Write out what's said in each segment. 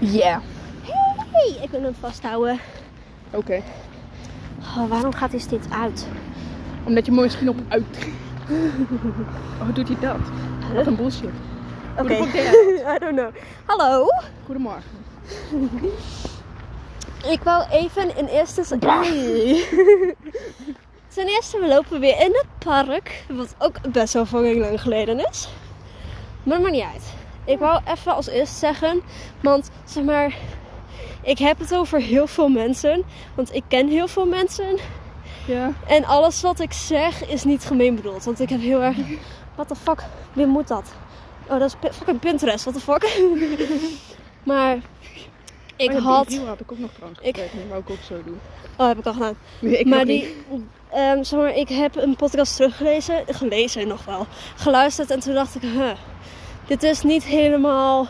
Ja. Hey, ik wil hem vasthouden. Oké. Oh, waarom gaat hij steeds uit? Omdat je mooi misschien op uit. Oh, doet hij dat? Wat een bullshit. Oké. I don't know. Hallo. Goedemorgen. Ik wou even in eerste... Ten eerste, we lopen weer in het park. Wat ook best wel fucking lang geleden is. Maar maakt niet uit. Ik wou even als eerste zeggen. Want zeg maar. Ik heb het over heel veel mensen. Want ik ken heel veel mensen. Ja. En alles wat ik zeg is niet gemeen bedoeld. Want ik heb heel erg. What the fuck? Wie moet dat? Oh, dat is fucking Pinterest. What the fuck? maar. Ik Oh ja, had. Die had ik ook nog trouwens Ik- gekeken. Wou ik ook zo doen. Oh, heb ik al gedaan. Nee, ik maar die, ehm, zeg maar, ik heb een podcast teruggelezen, gelezen nog wel, geluisterd en toen dacht ik, huh, dit is niet helemaal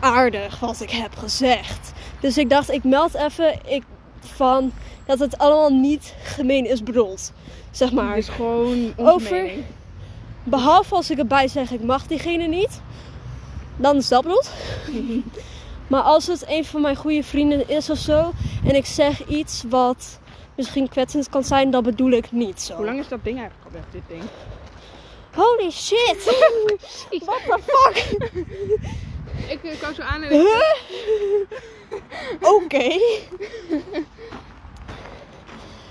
aardig wat ik heb gezegd. Dus ik dacht, ik meld even ik, van dat het allemaal niet gemeen is bedoeld, zeg maar. Het is gewoon Over- mening. Behalve als ik erbij zeg, ik mag diegene niet, dan is dat bedoeld. maar als het een van mijn goede vrienden is of zo, en ik zeg iets wat misschien kwetsend kan zijn, dan bedoel ik niet zo. Hoe lang is dat ding eigenlijk al weg, dit ding? Holy shit! What the fuck? Ik uh, kwam zo aan en Huh? Oké.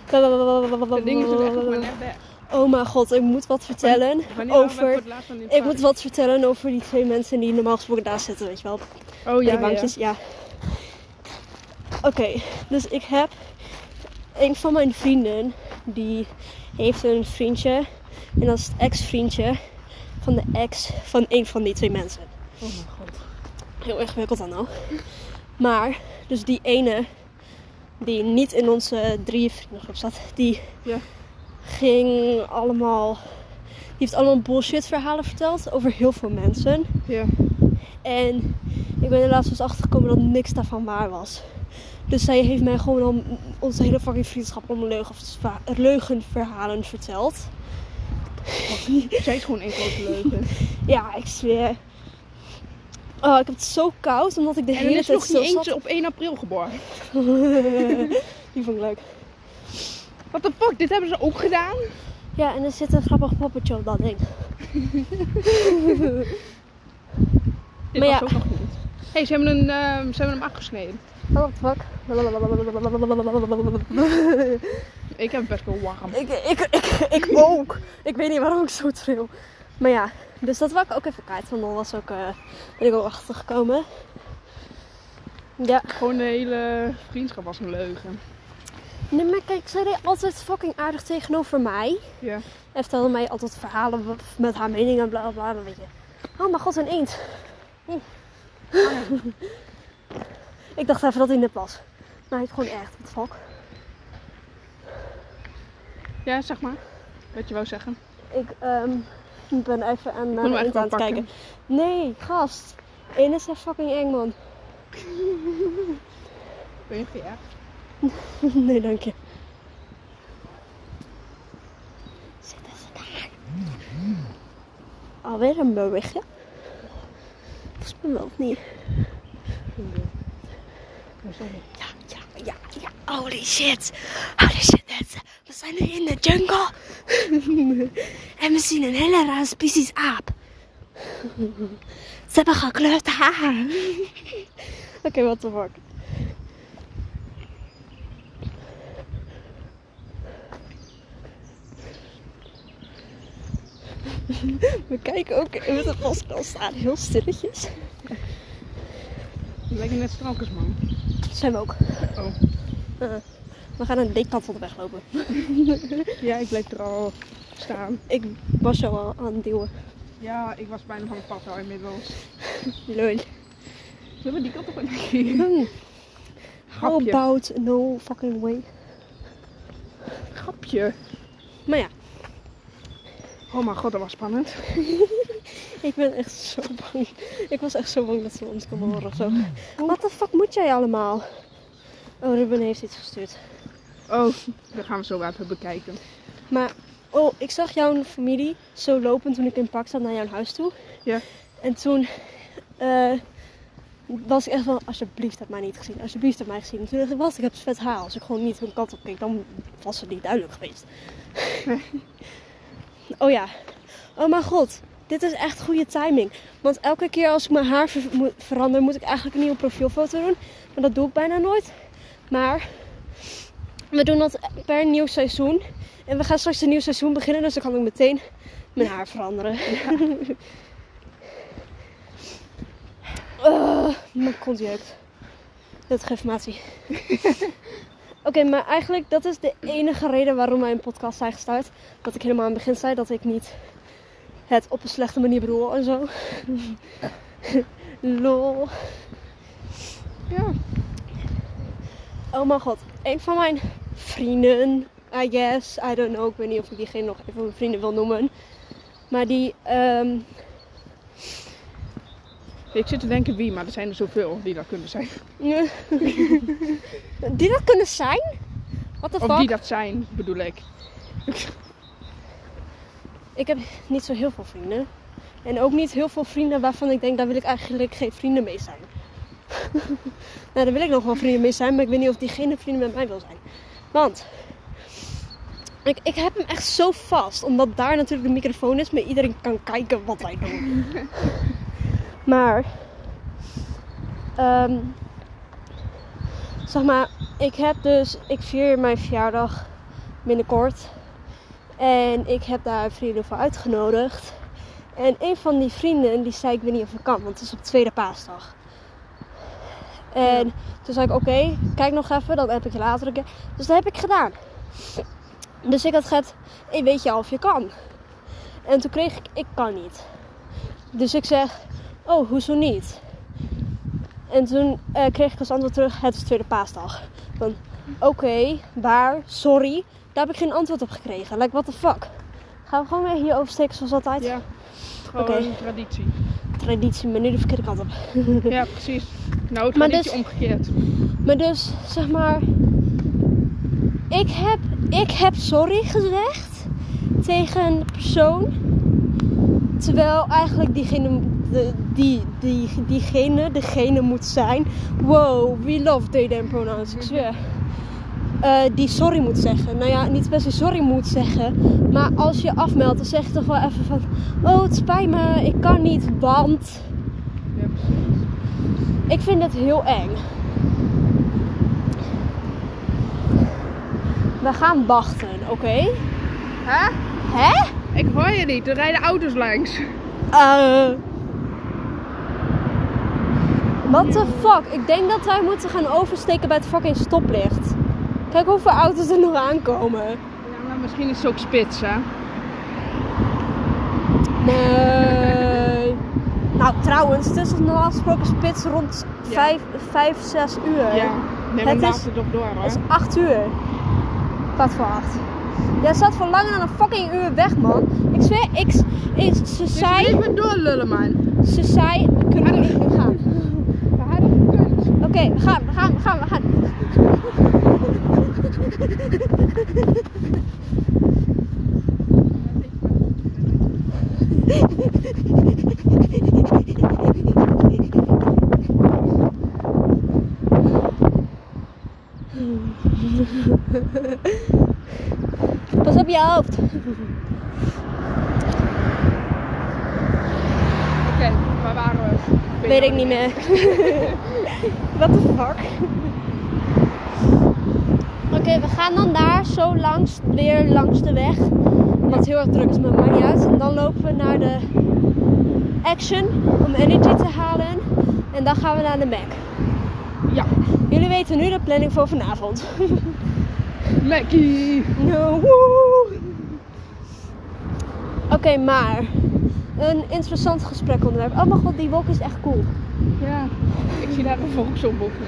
Dat ding is echt maar net weg. Oh mijn god, ik moet wat vertellen Wanneer over. Ik moet wat vertellen over die twee mensen die normaal gesproken daar zitten, weet je wel. Oh Ja, ja. bankjes, ja. Oké, dus ik heb een van mijn vrienden die heeft een vriendje en dat is het ex-vriendje van de ex van een van die twee mensen. Oh mijn god. Heel ingewikkeld dan al. Maar, dus die ene die niet in onze drie vriendengroep zat, die Ja. ging allemaal, die heeft allemaal bullshit verhalen verteld over heel veel mensen. Ja. En ik ben er laatst dus achtergekomen dat niks daarvan waar was. Dus zij heeft mij gewoon al onze hele fucking vriendschap om leugenverha- leugenverhalen verteld. Zij is gewoon grote leugen. Ja, ik zweer. Oh, ik heb het zo koud omdat ik de En er hele is tijd nog niet zat. op 1 april geboren. Die vond ik leuk. What the fuck, dit hebben ze ook gedaan? Ja, en er zit een grappig poppetje op dat ding. Dit Maar was ja. ook nog niet. Hé, hey, ze, hebben een, ehm, ze hebben hem afgesneden. Oh, what the fuck? Ik heb best wel warm. ik, ik, ik, ik ook. Ik weet niet waarom ik zo tril. Maar ja, dus dat wou ik ook even kwijt. Want dan was ook, eh ben ik ook achtergekomen. Ja. Gewoon de hele vriendschap was een leugen. Nee, maar kijk, zij deed altijd fucking aardig tegenover mij. Ja. En vertelde mij altijd verhalen met haar mening en bla bla bla. Weet je. Oh mijn god, een eend. Hm. Ik dacht even dat hij nep was. Maar hij is gewoon echt. The fuck? Ja, zeg maar. Wat je wou zeggen. Ik ehm, ben even aan, de echt eend aan het kijken. Nee, gast. Eén is echt fucking eng, man. Ben je geërgerd? nee, dank je. Zitten ze daar? Alweer een berichtje? Volgens mij wel of niet. Ja, ja, ja, ja. Holy shit. Holy shit, mensen. We zijn nu in de jungle. en we zien een hele rare species aap. Ze hebben gekleurd haar. Oké, what the fuck. We kijken ook met een pastel staan, heel stilletjes. Je lijkt net strankers, man. Zijn we ook. Oh. Uh, we gaan aan de kant van de weg lopen. Ja, ik bleef er al staan. Ik was jou al aan het duwen. Ja, ik was bijna van het pad al inmiddels. Lul. Zullen we die kant op gaan kijken? Hmm. How about no fucking way? Grapje. Maar ja, Oh mijn god, dat was spannend. ik ben echt zo bang. Ik was echt zo bang dat ze ons konden horen of zo. Wat de fuck moet jij allemaal? Oh, Ruben heeft iets gestuurd. Oh, dat gaan we zo even bekijken. Maar, oh, ik zag jouw familie zo lopen toen ik in park zat naar jouw huis toe. Ja. En toen eh, was ik echt van, alsjeblieft heb mij niet gezien, alsjeblieft heb mij gezien. Toen dacht ik, heb vet haar. Als ik gewoon niet hun kant op keek, dan was het niet duidelijk geweest. oh ja, oh mijn god, dit is echt goede timing. Want elke keer als ik mijn haar ver- verander, moet ik eigenlijk een nieuwe profielfoto doen. Maar dat doe ik bijna nooit. Maar we doen dat per nieuw seizoen. En we gaan straks een nieuw seizoen beginnen, dus dan kan ik meteen mijn haar veranderen. Eh, mijn kont jeukt. Dat geeft informatie. Oké, maar eigenlijk dat is de enige reden waarom wij een podcast zijn gestart. Dat ik helemaal aan het begin zei dat ik niet het op een slechte manier bedoel en zo. Lol. Ja. Oh mijn god, een van mijn vrienden, I guess, I don't know, ik weet niet of ik diegene nog even mijn vrienden wil noemen. Maar die, ehm, Ik zit te denken wie, maar er zijn er zoveel die dat kunnen zijn. die dat kunnen zijn? The Of fuck? die dat zijn, bedoel ik. Ik heb niet zo heel veel vrienden. En ook niet heel veel vrienden waarvan ik denk, daar wil ik eigenlijk geen vrienden mee zijn. nou, daar wil ik nog wel vrienden mee zijn, maar ik weet niet of diegene vrienden met mij wil zijn. Want ik, ik heb hem echt zo vast, omdat daar natuurlijk de microfoon is, maar iedereen kan kijken wat wij doen. maar, ehm, zeg maar, ik heb dus, ik vier mijn verjaardag binnenkort. En ik heb daar vrienden voor uitgenodigd. En een van die vrienden die zei ik weet niet of ik kan, want het is op tweede paasdag. En toen zei ik oké, kijk nog even, dan heb ik je later een keer. Dus dat heb ik gedaan. Dus ik had gezegd, hey, weet je al of je kan? En toen kreeg ik, ik kan niet. Dus ik zeg, oh, hoezo niet? En toen eh, kreeg ik als antwoord terug, het is tweede paasdag. Van, oké, waar, sorry. Daar heb ik geen antwoord op gekregen. Like, what the fuck? Gaan we gewoon weer hier oversteken zoals altijd? Ja. Gewoon Oké. traditie. Traditie, maar nu de verkeerde kant op. Ja, precies. Nou, Maar traditie dus- omgekeerd. Maar dus, zeg maar... Ik heb, ik heb sorry gezegd tegen een persoon. Terwijl eigenlijk diegene, de, die, die, diegene degene moet zijn. Wow, we love they them pronouns, ik zweer. Eh, die sorry moet zeggen. Nou ja, niet per se sorry moet zeggen. Maar als je afmeldt, dan zeg je toch wel even van... Oh, het spijt me, ik kan niet, want... Ja, precies. Ik vind het heel eng. We gaan wachten, oké? Hè? Hè? Ik hoor je niet, er rijden auto's langs. Eh. What the fuck? Ik denk dat wij moeten gaan oversteken bij het fucking stoplicht. Kijk hoeveel auto's er nog aankomen. Ja, maar misschien is het ook spits, hè? Nee. Nou, trouwens, het is normaal gesproken spits rond Ja. 5, 5 6 uur. Ja. Nee, Het is- het door, hoor. Het is 8 uur. Kwart voor 8. Jij staat voor langer dan een fucking uur weg, man. Ik zweer, ik, ik, ze Dus zei, even doorlullen, man. ze zei, kunnen we. Oké, we gaan, we gaan, we gaan, we gaan. Pas op je hoofd. Oké, waar waren we? Weet ik niet meer. What the fuck? Oké, we gaan dan daar zo langs, weer langs de weg. Wat heel erg druk is, maar maakt niet uit. En dan lopen we naar de Action om energy te halen. En dan gaan we naar de Mac. Ja, Jullie weten nu de planning voor vanavond. Mackie. No. Oké, maar een interessant gesprekonderwerp. Oh mijn god, die wolk is echt cool. Ja, ik zie daar een volksomroepen.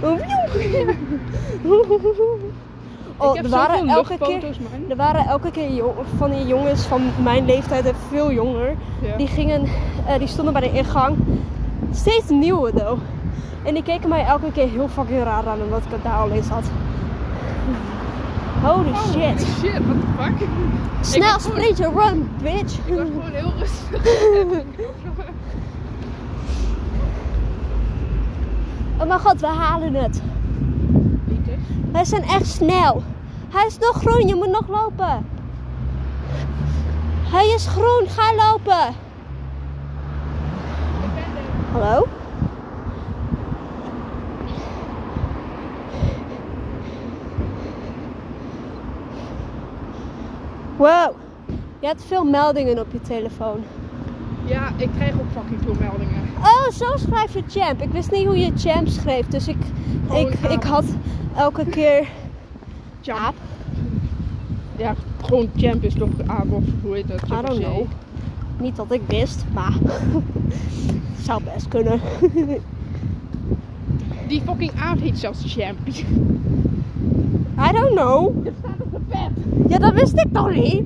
Oh, ik heb er waren elke keer, er waren elke keer van die jongens van mijn leeftijd en veel jonger. Ja. Die gingen, eh, die stonden bij de ingang. Steeds nieuwe though. En die keken mij elke keer heel fucking raar aan omdat ik daar alleen zat. Holy Oh, shit. shit, what the fuck? Snel sprintje, run bitch. Ik was gewoon heel rustig. Oh mijn god, we halen het. Dus. Wij zijn echt snel. Hij is nog groen, je moet nog lopen. Hij is groen, ga lopen. Ik ben er. Hallo? Wow, je hebt veel meldingen op je telefoon. Ja, ik krijg ook fucking veel meldingen. Oh, zo schrijf je champ. Ik wist niet hoe je champ schreef, dus ik, Gewoon ik, ik had elke keer Champ. Ja, gewoon champ is toch aap of hoe heet dat? I don't know. Niet dat ik wist, maar zou best kunnen. Die fucking aap heet zelfs champ. I don't know. Dat staat op de pet. Ja, dat wist ik toch niet.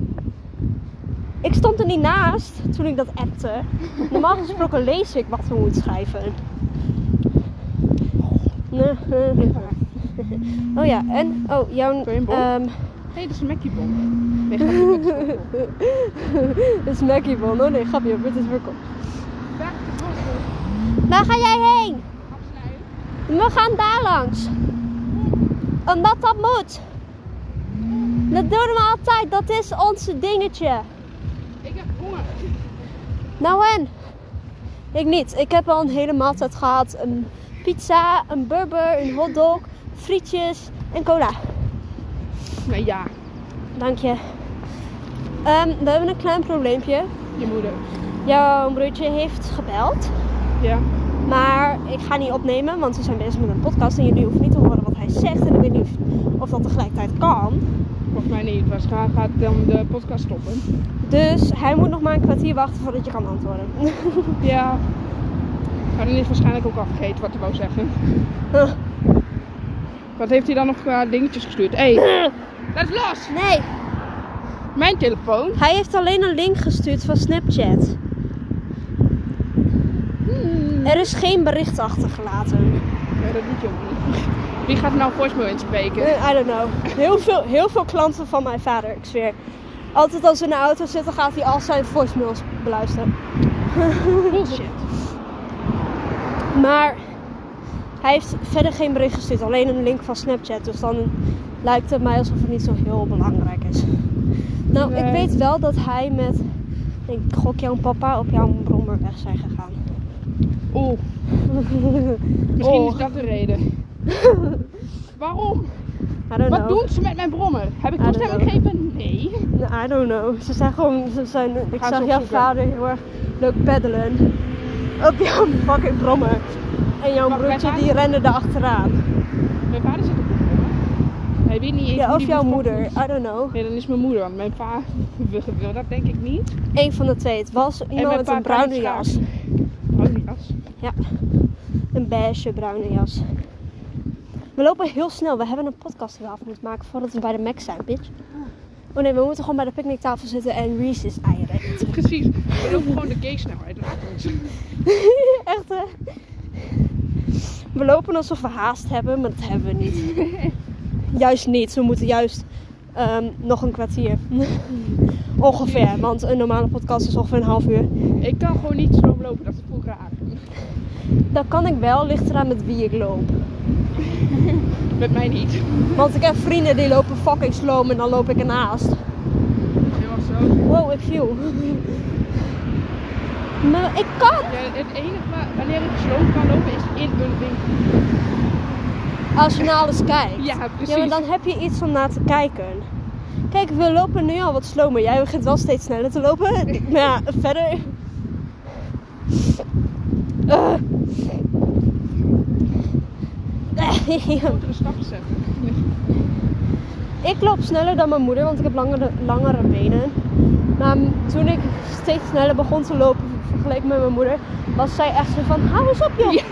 Ik stond er niet naast toen ik dat appte. Normaal gesproken lees ik wat we moeten schrijven. Oh ja, en oh, jouw. Bon? ehm Nee, dat is een Mackie bom. Nee, Het is Mackie van. Oh nee, grapje, het is verkocht. Waar ga jij heen? Afsluiten. We gaan daar langs. Omdat dat moet. Dat doen we altijd. Dat is ons dingetje. Nou en? Ik niet. Ik heb al een hele maaltijd gehad. Een pizza, een burger, een hotdog, frietjes en cola. Nee, ja. Dank je. Ehm, we hebben een klein probleempje. Je moeder. Jouw broertje heeft gebeld. Ja. Maar ik ga niet opnemen, want we zijn bezig met een podcast. En jullie hoeven niet te horen wat hij zegt. En ik weet niet of, of dat tegelijkertijd kan. Volgens mij niet. Waarschijnlijk gaat dan de podcast stoppen. Dus hij moet nog maar een kwartier wachten voordat je kan antwoorden. Ja. Maar dan is waarschijnlijk ook afgegeten wat hij wou zeggen. Wat heeft hij dan nog qua dingetjes gestuurd? Hé, hey, laat los! nee, Mijn telefoon. hij heeft alleen een link gestuurd van Snapchat. Er is geen bericht achtergelaten. Ja, dat doet je ook niet. Wie gaat nou voicemail inspreken? Eh, I don't know. Heel veel, heel veel klanten van mijn vader, ik zweer. Altijd als we in de auto zitten, gaat hij al zijn voicemails beluisteren. Bullshit. Maar hij heeft verder geen bericht gestuurd, alleen een link van Snapchat. Dus dan lijkt het mij alsof het niet zo heel belangrijk is. Nou, ik weet wel dat hij met, ik gok jouw papa, op jouw brommer weg zijn gegaan. Oeh, misschien Oh. is dat de reden. Waarom? I don't Wat know. doen ze met mijn brommer? Heb ik toestemming gegeven? Nee. I don't know. Ze zijn gewoon, ze zijn, ik gaan zag jouw vader heel erg leuk peddelen. Op jouw fucking brommer. En jouw Maar broertje vader- die rende er achteraan. Mijn vader zit op de brommer. Hij weet niet eens Ja, of jouw moeder. I don't know. Nee, dan is mijn moeder, want mijn pa wil, dat denk ik niet. Eén van de twee. Het was iemand met een bruine jas. Die jas. Een beige bruine jas. We lopen heel snel. We hebben een podcast die we af moeten maken voordat we bij de Mac zijn, bitch. Oh nee, we moeten gewoon bij de picknicktafel zitten en Reese's eieren eten. Precies. We lopen gewoon de gay snelheid achter ons. Echt hè? We lopen alsof we haast hebben, maar dat hebben we niet. Juist niet. We moeten juist ehm, nog een kwartier. ongeveer. Want een normale podcast is ongeveer een half uur. Ik kan gewoon niet zo lopen, dat voelt raar. Dat kan ik wel, ligt eraan met wie ik loop. Met mij niet. Want ik heb vrienden die lopen fucking slow en dan loop ik ernaast. Zo. Wow, ik viel. Maar ik kan. Ja, het enige wa- wanneer ik sloom kan lopen is in een winkel. Als je naar alles kijkt. Ja, precies. Ja, maar dan heb je iets om naar te kijken. Kijk, we lopen nu al wat slomer. Jij begint wel steeds sneller te lopen. Maar ja, verder. Eh. Grotere zetten. ik loop sneller dan mijn moeder, want ik heb langere, langere benen. Maar toen ik steeds sneller begon te lopen, vergeleken met mijn moeder, was zij echt zo van: hou eens op, joh. Ja.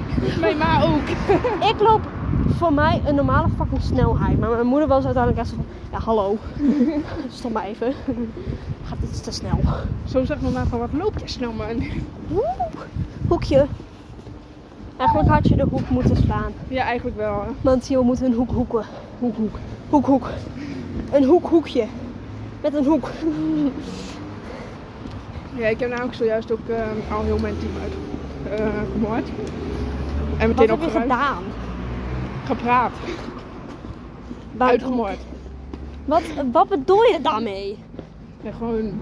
Mijn ma ook. Ik loop voor mij een normale fucking snelheid. Maar mijn moeder was uiteindelijk echt zo van... Ja, hallo. Stop maar even. Gaat iets te snel. Zo zegt mijn ma van, wat loop je snel man? Oeh, hoekje. Eigenlijk had je de hoek moeten slaan. Ja, eigenlijk wel. hè. Want je moet een hoek hoeken. Hoek, hoek. Hoek, hoek. Een hoek, hoekje. Met een hoek. Ja, ik heb namelijk zojuist ook eh, al heel mijn team uit. eh gemoord. En Wat meteen heb je gedaan? Gepraat. Waar- Uitgemoord. Wat, wat bedoel je daarmee? Nee, gewoon...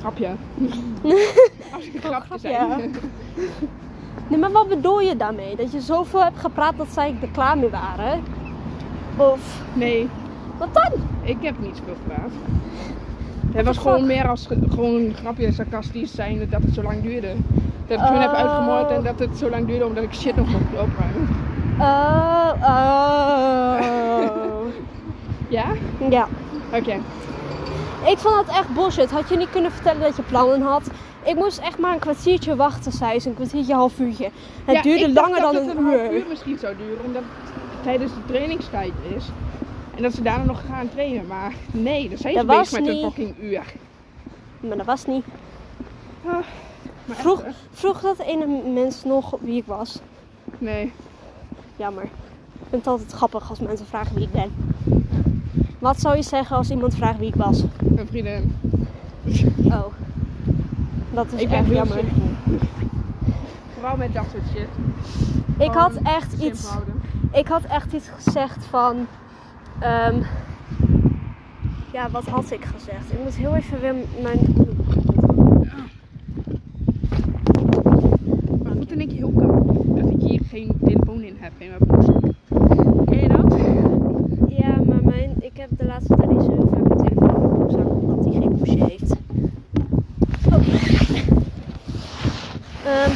Grapje. Als ik een grapje grapje. Nee, maar wat bedoel je daarmee? Dat je zoveel hebt gepraat dat zij er klaar mee waren? Of Nee, wat dan? ik heb niet zoveel gepraat. Het was gewoon meer als ge- gewoon een grapje sarcastisch zijn dat het zo lang duurde. Dat ik hun heb Oh. uitgemoord en dat het zo lang duurde omdat ik shit nog mocht opruimen. Oh, oh. Ja? ja. Oké. Ik vond dat echt bullshit. Had je niet kunnen vertellen dat je plannen had? Ik moest echt maar een kwartiertje wachten, zei ze. Een kwartiertje, half uurtje. Het Ja, duurde ik dacht langer dat dan het een half uur. uur misschien zou duren, omdat het tijdens de trainingstijd is. En dat ze daarna nog gaan trainen. Maar nee, dan zijn ze Dat bezig met een fucking uur. Maar dat was niet. Ah, maar Vroeg, echt, hè? vroeg dat ene mens nog wie ik was. Nee. Jammer. Ik vind het altijd grappig als mensen vragen wie ik ben. Wat zou je zeggen als iemand vraagt wie ik was? Mijn vriendin. Oh. Dat is Ik ben echt heel jammer. simpel. Vooral met dat soort shit. Ik had echt iets. houden. Ik had echt iets gezegd van. ehm, ja, wat had ik gezegd? Ik moet heel even weer mijn. Maar goed en ik heel koud. Dat ik hier geen telefoon in heb in mijn broekzak. Ken je dat? Ja, maar mijn, ik heb de laatste tijd niet zo heel vaak mijn telefoon in mijn broekzak omdat hij geen hoesje heeft. Oh. Ehm,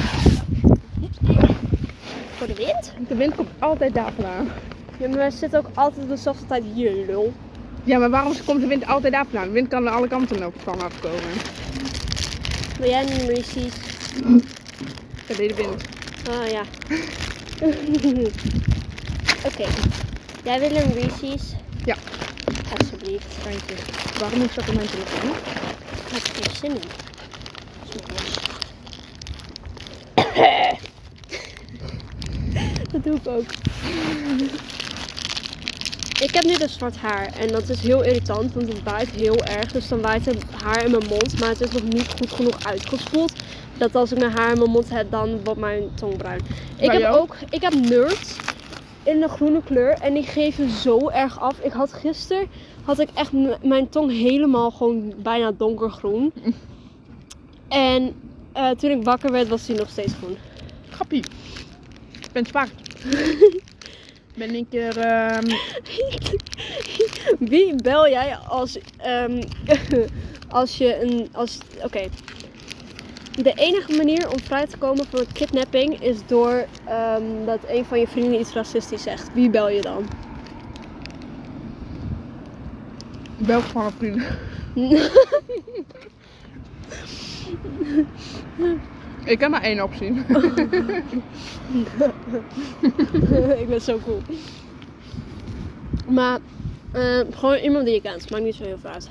voor de wind? De wind komt altijd daar vandaan. Ja, maar wij zitten ook altijd op dezelfde tijd hier, lul. Ja, maar waarom komt de wind altijd daar vandaan? De wind kan aan alle kanten ook van afkomen. Wil jij een Reese's? Dat deed de wind. Ah ja. Oké. Jij wil een Reese's? Ja. Alsjeblieft. Dankje. Waarom is dat op mijn telefoon? Ik heb geen zin in. Dat doe ik ook. Ik heb nu dus zwart haar en dat is heel irritant, want het waait heel erg. Dus dan waait het haar in mijn mond, maar het is nog niet goed genoeg uitgespoeld. Dat als ik mijn haar in mijn mond heb, dan wordt mijn tong bruin. Ik heb ook, ik heb nerds in de groene kleur en die geven zo erg af. Ik had gisteren, had ik echt mijn tong helemaal gewoon bijna donkergroen. En eh, toen ik wakker werd, was die nog steeds groen. Grappie. Ik ben zwart. ben een keer... ehm, Wie bel jij als, ehm, als je een. Als, Oké. De enige manier om vrij te komen van een kidnapping is door ehm, dat een van je vrienden iets racistisch zegt. Wie bel je dan? bel gewoon een vriend. Ik heb maar één optie. ik ben zo cool. Maar eh, gewoon iemand die je kent. Maakt niet zo heel veel uit.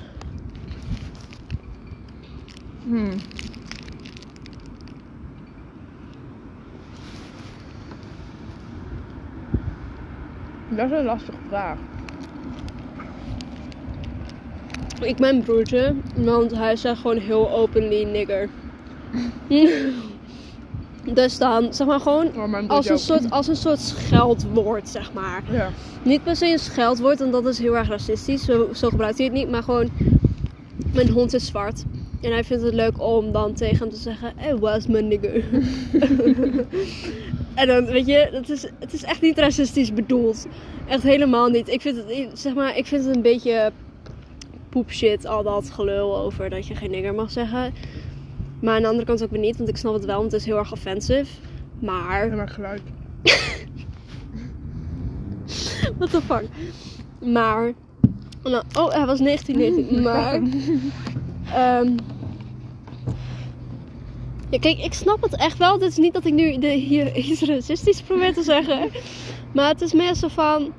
Hmm. Dat is een lastige vraag. Ik mijn broertje, want hij zegt gewoon heel openly nigger. dus dan, zeg maar gewoon Oh, als een, soort, als een soort scheldwoord, zeg maar. Ja. Niet per se een scheldwoord, want dat is heel erg racistisch. Zo, zo gebruikt hij het niet. Maar gewoon, mijn hond is zwart. En hij vindt het leuk om dan tegen hem te zeggen, hey, was mijn nigger. en dan, weet je, dat is, het is echt niet racistisch bedoeld. Echt helemaal niet. Ik vind het, zeg maar, ik vind het een beetje poepshit, al dat gelul over dat je geen nigger mag zeggen. Maar aan de andere kant ook weer niet, want ik snap het wel, want het is heel erg offensive. Maar... En mijn geluid. What the fuck? Maar. nou, oh, hij was 1919. Maar. ehm, ja, kijk, ik snap het echt wel. Het is niet dat ik nu de, hier iets racistisch probeer te zeggen. Maar het is meer zo van.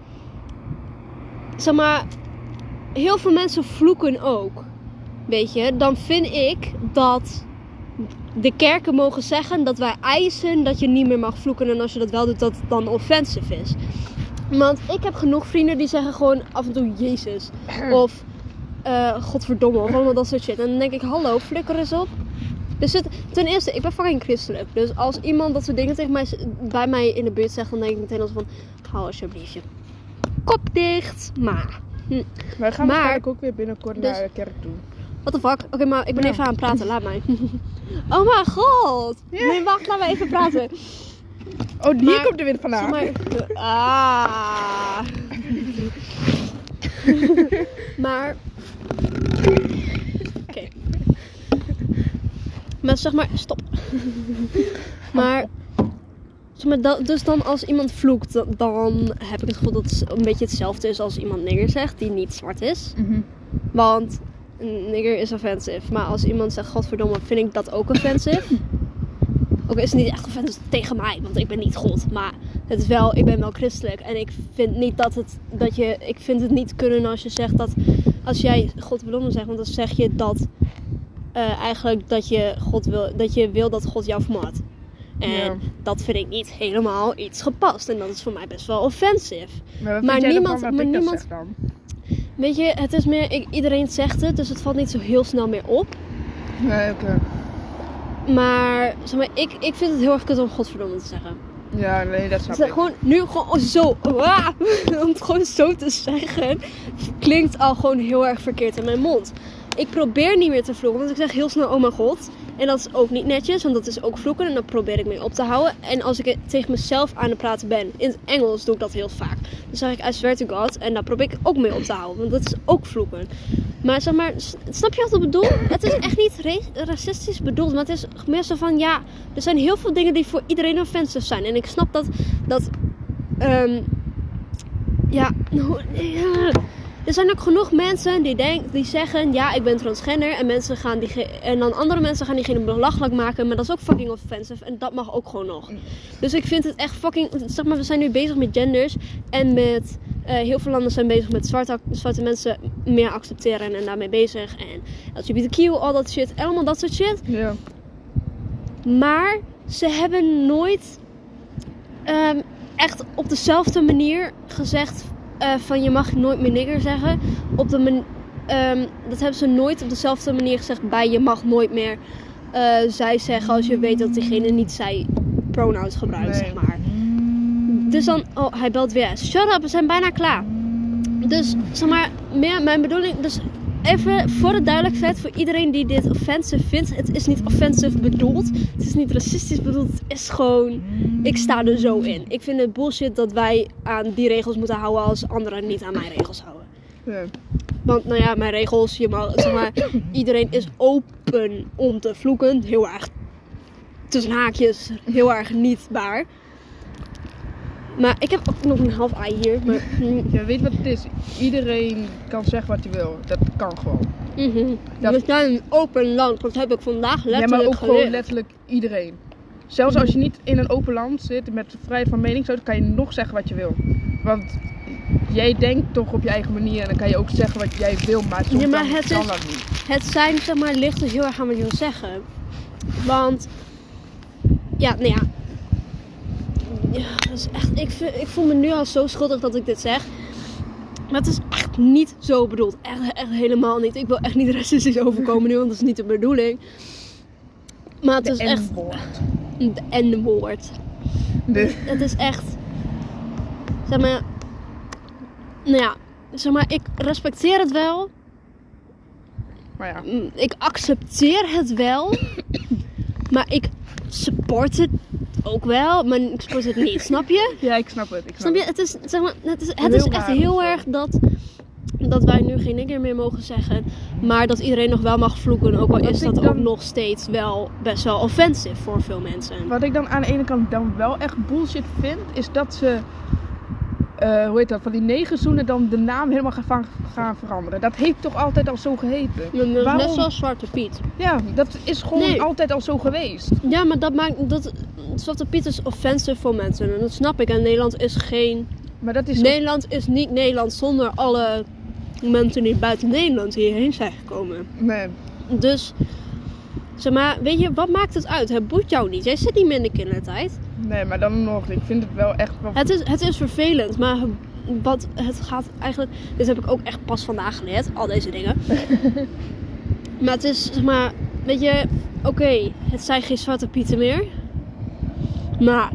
Zeg maar. Heel veel mensen vloeken ook. Weet je, dan vind ik dat de kerken mogen zeggen dat wij eisen dat je niet meer mag vloeken. En als je dat wel doet, dat het dan offensive is. Want ik heb genoeg vrienden die zeggen gewoon af en toe Jezus. Of eh, godverdomme. Of allemaal dat soort shit. En dan denk ik, hallo, flikker eens op. Dus het, ten eerste, ik ben fucking christelijk. Dus als iemand dat soort dingen tegen mij, bij mij in de buurt zegt, dan denk ik meteen als van, hou alsjeblieft je kop dicht. Maar, hm, Wij gaan Maar- waarschijnlijk ook weer binnenkort Dus- naar de kerk toe. What the fuck? Oké, maar ik ben Ja. even aan het praten, laat mij. oh mijn god! Nee, wacht, laten we even praten. Oh, hier Maar- komt er weer vandaan. Maar, ah. maar. Oké. Maar zeg maar, stop. maar. Zeg maar dat, dus dan als iemand vloekt, dan, dan heb ik het gevoel dat het een beetje hetzelfde is als iemand nigger zegt die niet zwart is. Mhm. Want een nigger is offensive. Maar als iemand zegt godverdomme, vind ik dat ook offensive. Ook is het niet echt offensive tegen mij, want ik ben niet God. Maar het is wel, ik ben wel christelijk. En ik vind niet dat het, dat je, ik vind het niet kunnen als je zegt dat, als jij godverdomme zegt, want dan zeg je dat eh, eigenlijk dat je, God wil, dat je wil dat God jou vermoordt. En dat vind ik niet helemaal iets gepast. En dat is voor mij best wel offensive. Maar, Maar niemand- maar niemand- zeg dan? Weet je, het is meer, ik, iedereen zegt het, dus het valt niet zo heel snel meer op. Nee, oké. Maar, zeg maar, ik, ik vind het heel erg kut om godverdomme te zeggen. Ja, nee, dat snap Dus ik. gewoon, nu gewoon zo, ah, om het gewoon zo te zeggen, klinkt al gewoon heel erg verkeerd in mijn mond. Ik probeer niet meer te vloeken, want ik zeg heel snel oh mijn god. En dat is ook niet netjes, want dat is ook vloeken en daar probeer ik mee op te houden. En als ik tegen mezelf aan het praten ben, in het Engels doe ik dat heel vaak. Dan zeg ik I swear to God en daar probeer ik ook mee op te houden, want dat is ook vloeken. Maar zeg maar, snap je wat ik bedoel? Het is echt niet ra- racistisch bedoeld, maar het is meer zo van ja, er zijn heel veel dingen die voor iedereen offensive zijn. En ik snap dat, dat ehm, ja, nou, ja, er zijn ook genoeg mensen die, denk, die zeggen ja, ik ben transgender. En, mensen gaan die, en dan andere mensen gaan diegene belachelijk maken. Maar dat is ook fucking offensive. En dat mag ook gewoon nog. Dus ik vind het echt fucking. Zeg maar, we zijn nu bezig met genders. En met. eh, heel veel landen zijn bezig met zwarte, zwarte mensen meer accepteren en daarmee bezig. En LGBTQ, al dat shit. Allemaal dat soort shit. Ja. Maar ze hebben nooit ehm, echt op dezelfde manier gezegd eh, van je mag nooit meer nigger zeggen. Op de ehm, dat hebben ze nooit op dezelfde manier gezegd bij je mag nooit meer eh, zij zeggen als je weet dat diegene niet zij pronouns gebruikt, Nee. zeg maar. Dus dan, oh hij belt weer. Shut up, we zijn bijna klaar. Dus zeg maar, meer mijn bedoeling, dus even voor de duidelijkheid voor iedereen die dit offensive vindt. Het is niet offensive bedoeld. Het is niet racistisch bedoeld. Het is gewoon, ik sta er zo in. Ik vind het bullshit dat wij aan die regels moeten houden als anderen niet aan mijn regels houden. Ja. Want nou ja, mijn regels, je mag, zeg maar, iedereen is open om te vloeken. Heel erg, tussen haakjes, heel erg niet waar. Maar ik heb ook nog een half ei hier. Maar, mm, Je weet wat het is. Iedereen kan zeggen wat hij wil. Dat kan gewoon. mhm. Dat- We zijn een open land, dat heb ik vandaag Ja, letterlijk maar ook geleerd. gewoon letterlijk iedereen. Zelfs als je niet in een open land zit met vrijheid van meningsuiting, kan je nog zeggen wat je wil. Want jij denkt toch op je eigen manier en dan kan je ook zeggen wat jij wil, maar soms Ja, maar het kan is- dat niet. Het zijn, zeg maar, ligt er heel erg aan wat je wil zeggen. Want, ja, nou ja. Ja, dat is echt, ik, vind- ik voel me nu al zo schuldig dat ik dit zeg. Maar het is echt niet zo bedoeld. Echt, echt helemaal niet. Ik wil echt niet racistisch overkomen nu, want dat is niet de bedoeling. Maar het is echt een N-woord. De- Het is echt. Zeg maar. Nou ja, zeg maar, ik respecteer het wel. Maar ja. Mm, Ik accepteer het wel. maar ik support het ook wel. Maar ik support het niet. Snap je? ja, ik snap het. Ik snap Snap je? het. Is, zeg maar, het is, het Heel is echt heel erg dat. Dat wij nu geen nigger meer mogen zeggen. Maar dat iedereen nog wel mag vloeken. Ook al Wat is dat ook nog steeds wel best wel offensive voor veel mensen. Wat ik dan aan de ene kant dan wel echt bullshit vind, is dat ze, eh, hoe heet dat, van die negerzoenen dan de naam helemaal gaan, gaan veranderen. Dat heeft toch altijd al zo geheten? Ja, Net zoals Zwarte Piet. Ja, dat is gewoon Nee. altijd al zo geweest. Ja, maar dat maakt. Dat, Zwarte Piet is offensive voor mensen. En dat snap ik. En Nederland is geen. Maar dat is Nederland is niet Nederland zonder alle mensen die buiten Nederland hierheen zijn gekomen. Nee. Dus. Zeg maar, weet je, wat maakt het uit? Het boeit jou niet. Jij zit niet meer in de kindertijd. nee, maar dan nog, ik vind het wel echt wel... Het is, het is vervelend, maar wat het gaat eigenlijk. Dit heb ik ook echt pas vandaag geleerd, al deze dingen. maar het is, zeg maar, weet je, Oké, het zijn geen zwarte pieten meer. Maar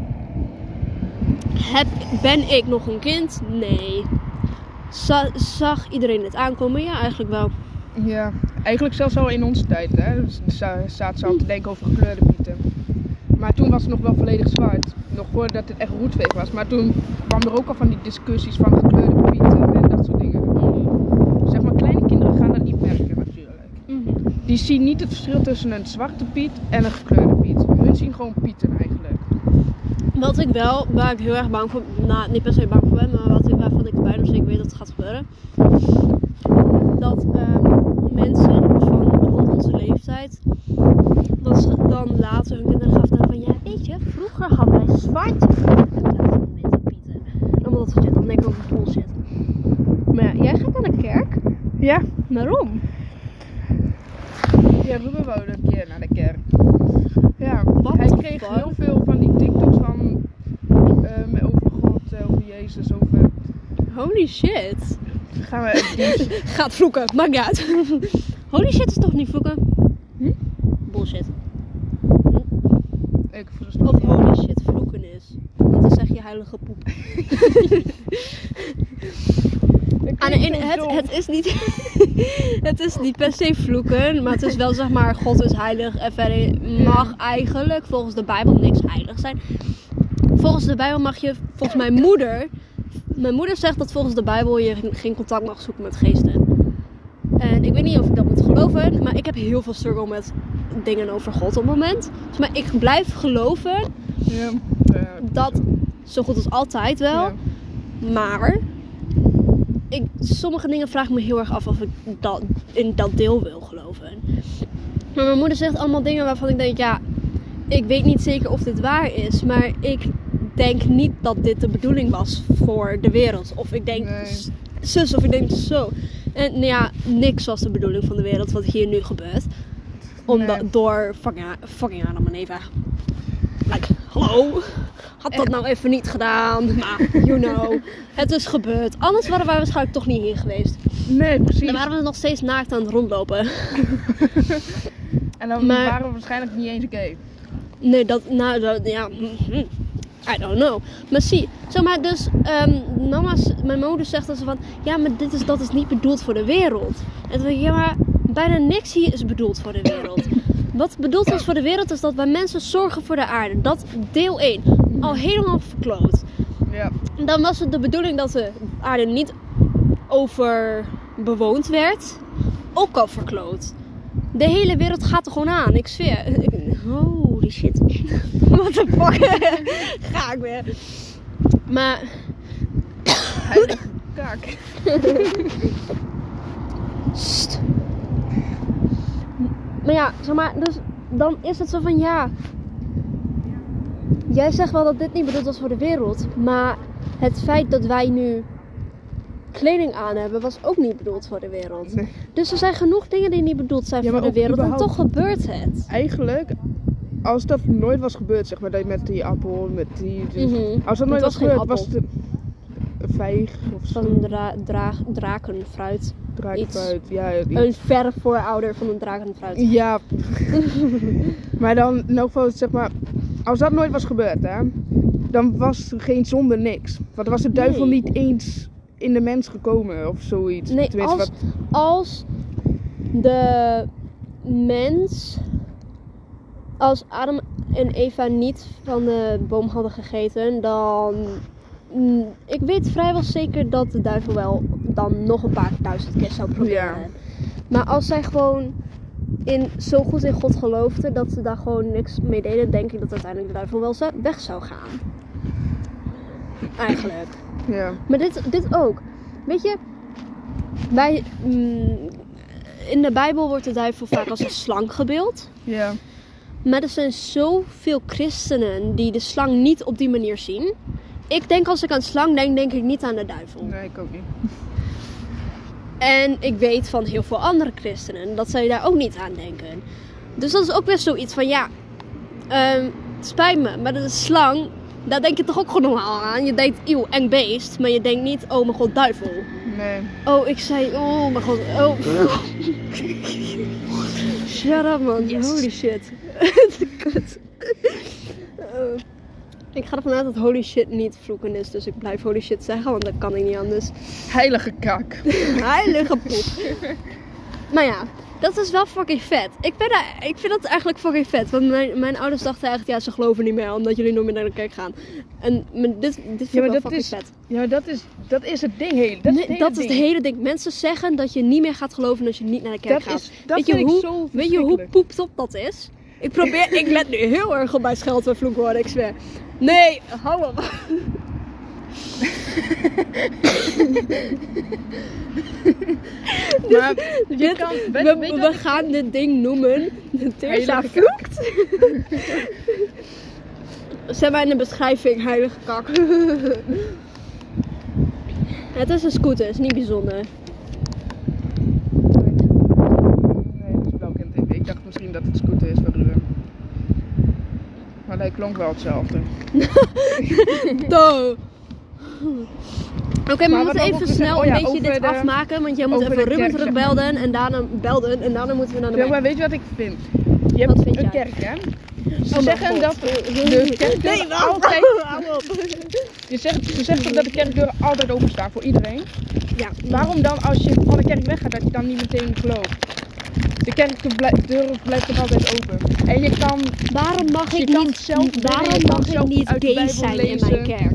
heb, ben ik nog een kind? Nee. Za- zag iedereen het aankomen? Ja, eigenlijk wel. Ja, eigenlijk zelfs al in onze tijd, hè. Za- zaten ze al te denken over gekleurde pieten. Maar toen was het nog wel volledig zwart. Nog voordat het echt roetveeg was. Maar toen kwam er ook al van die discussies van gekleurde pieten en dat soort dingen. Zeg maar, kleine kinderen gaan dat niet merken natuurlijk. Die zien niet het verschil tussen een zwarte piet en een gekleurde piet. Hun zien gewoon pieten eigenlijk. Wat ik wel, waar ik heel erg bang voor, nou niet per se bang voor ben, maar wat ik, waarvan ik bijna zeker weet dat het gaat gebeuren. Dat ehm, mensen van rond onze leeftijd, dat ze dan later hun kinderen gaan vertellen van, ja weet je, vroeger hadden wij pieten in plaats van witte pieten. Allemaal dat soort shit, dan denk ik ook bullshit. Maar ja, jij gaat naar de kerk? Ja, Waarom? ja Ruben wou een keer naar de kerk. Ja, What hij kreeg fuck? heel veel van die TikToks van ehm, over God, eh, over Jezus, over. Holy shit. Gaan we die Gaat vloeken, maakt niet uit. Holy shit is toch niet vloeken? Hm? Bullshit. Ik Of holy shit vloeken is. Want dan zeg je heilige poep. Ik Aan de vind ene, zo het, het, is niet, het is niet per se vloeken, maar het is wel zeg maar, God is heilig en verder mag eigenlijk volgens de Bijbel niks heilig zijn. Volgens de Bijbel mag je, volgens mijn moeder, mijn moeder zegt dat volgens de Bijbel je geen contact mag zoeken met geesten. En ik weet niet of ik dat moet geloven, maar ik heb heel veel struggle met dingen over God op het moment. Dus, maar ik blijf geloven Ja, dat zo goed als altijd wel. ja. Maar ik, sommige dingen vraag ik me heel erg af of ik dat, in dat deel wil geloven. Maar mijn moeder zegt allemaal dingen waarvan ik denk, ja, ik weet niet zeker of dit waar is. Maar ik denk niet dat dit de bedoeling was voor de wereld. Of ik denk Nee. zus of ik denk zo. En nou ja, niks was de bedoeling van de wereld wat hier nu gebeurt. Omdat Nee. door fucking, fucking Adam en Eva. Like, hallo? Had dat nou even niet gedaan. Maar, you know. Het is gebeurd. Anders waren wij waarschijnlijk toch niet hier geweest. Nee, precies. Dan waren we nog steeds naakt aan het rondlopen. En dan Maar- waren we waarschijnlijk niet eens gay. Nee, dat, nou, dat, ja. mhm. I don't know. Maar zie, zeg maar, dus, ehm, mama's, mijn moeder zegt dat ze van, ja, maar dit is, dat is niet bedoeld voor de wereld. En toen denk ik, ja, maar bijna niks hier is bedoeld voor de wereld. Wat bedoeld is voor de wereld is dat wij mensen zorgen voor de aarde. Dat deel 1. Al helemaal verkloot. Ja. Dan was het de bedoeling dat de aarde niet overbewoond werd. Ook al verkloot. De hele wereld gaat er gewoon aan. Ik zweer. Holy shit. What the fuck. Ga ik weer. Maar kaak. Sst. Maar ja, zeg maar, dus dan is het zo van ja. Jij zegt wel dat dit niet bedoeld was voor de wereld, maar het feit dat wij nu kleding aan hebben was ook niet bedoeld voor de wereld. Nee. Dus er zijn genoeg dingen die niet bedoeld zijn Ja, voor de wereld en toch gebeurt het. Eigenlijk, als dat nooit was gebeurd, zeg maar, dat je met die appel, met die... Mhm. Als dat nooit was, gebeurd, was het een een vijg of zo. Van dra dra drakenfruit. Draakfruit, ja. die- Een verre voorouder van een drakenfruit. Ja. maar dan, elk geval, zeg maar, als dat nooit was gebeurd, hè, dan was er geen zonde niks. Want dan was de duivel Nee. niet eens in de mens gekomen of zoiets. Nee, Tenminste, als, wat, als de mens, als Adam en Eva niet van de boom hadden gegeten, dan. mm, Ik weet vrijwel zeker dat de duivel wel dan nog een paar duizend keer zou proberen. Ja. Maar als zij gewoon in, zo goed in God geloofden dat ze daar gewoon niks mee deden, denk ik dat uiteindelijk de duivel wel weg zou gaan. Eigenlijk. ja. Maar dit, dit ook. Weet je, bij, mm, in de Bijbel wordt de duivel vaak als een slang gebeeld. Ja. Maar er zijn zoveel christenen die de slang niet op die manier zien. Ik denk als ik aan slang denk, denk ik niet aan de duivel. Nee, ik ook niet. En ik weet van heel veel andere christenen dat zij daar ook niet aan denken. Dus dat is ook weer zoiets van ja, ehm, het spijt me, maar de slang, daar denk je toch ook gewoon normaal aan. Je denkt, eeuw, eng beest, maar je denkt niet, oh mijn god, duivel. Nee. Oh, ik zei, oh mijn god, oh. Shut up man, Yes. holy shit. Kut. Eh, ik ga ervan uit dat holy shit niet vloeken is, dus ik blijf holy shit zeggen, want dat kan ik niet anders. Heilige kak. Heilige poep. Maar ja, dat is wel fucking vet. Ik, ben daar, ik vind dat eigenlijk fucking vet. Want mijn, mijn ouders dachten echt, ja, ze geloven niet meer omdat jullie nooit meer naar de kerk gaan. En dit, dit vind ik Ja, wel dat fucking is, vet. ja, maar dat is, dat is het ding. Heel, dat is Nee, het hele dat is het ding. hele ding. Mensen zeggen dat je niet meer gaat geloven als je niet naar de kerk Dat gaat. is, dat weet, je hoe, zo weet je hoe poept op dat is? Ik probeer, ik let nu heel erg op mijn scheld en vloekwoorden, ik zweer. Nee, hou op. Maar Dit- kan, we we ik- gaan dit ding noemen. Teresa Heilige vloekt. Zet maar in de beschrijving, heilige kak. Het is een scooter, het is niet bijzonder. Nee, dat is blauw ik. Ik dacht misschien dat het scooter is van Ruben. Maar hij klonk wel hetzelfde. Do. Oké, maar, Maar we moeten even snel? Oh een beetje dit de- afmaken, want jij moet even Ruben maar. terugbelden en daarna belden en daarna moeten we naar de Ja, maar weet je wat ik vind? Je hebt een jij? kerk, hè? Ze Oh mijn zeggen God. dat de kerkdeuren Nee, altijd... Je zegt, ze zeggen dat de altijd openstaan voor iedereen. Ja, Waarom dan, als je van de kerk weggaat, dat je dan niet meteen gelooft? De kerkdeuren blijft toch altijd open? En je kan... waarom mag Je ik niet, zelf waarom mag ik niet uit de gay Bijbel zijn in mijn kerk?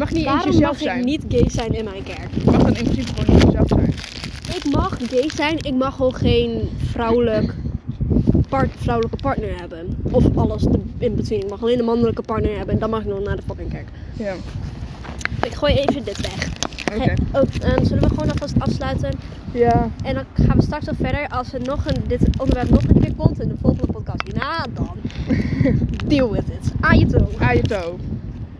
Mag niet eens Waarom jezelf mag zijn. ik niet gay zijn in mijn kerk? Je mag dan in principe gewoon niet jezelf zijn. Ik mag gay zijn, ik mag gewoon geen vrouwelijk part, vrouwelijke partner hebben. Of alles in between. Ik mag alleen een mannelijke partner hebben en dan mag ik nog naar de fucking kerk. Ja. Ik gooi even dit weg. Oké. Oh, ehm, zullen we gewoon alvast afsluiten? Ja. En dan gaan we straks nog verder. Als er nog een, dit onderwerp nog een keer komt in de volgende podcast. Na dan. Deal with it. Je toe. Ajeto.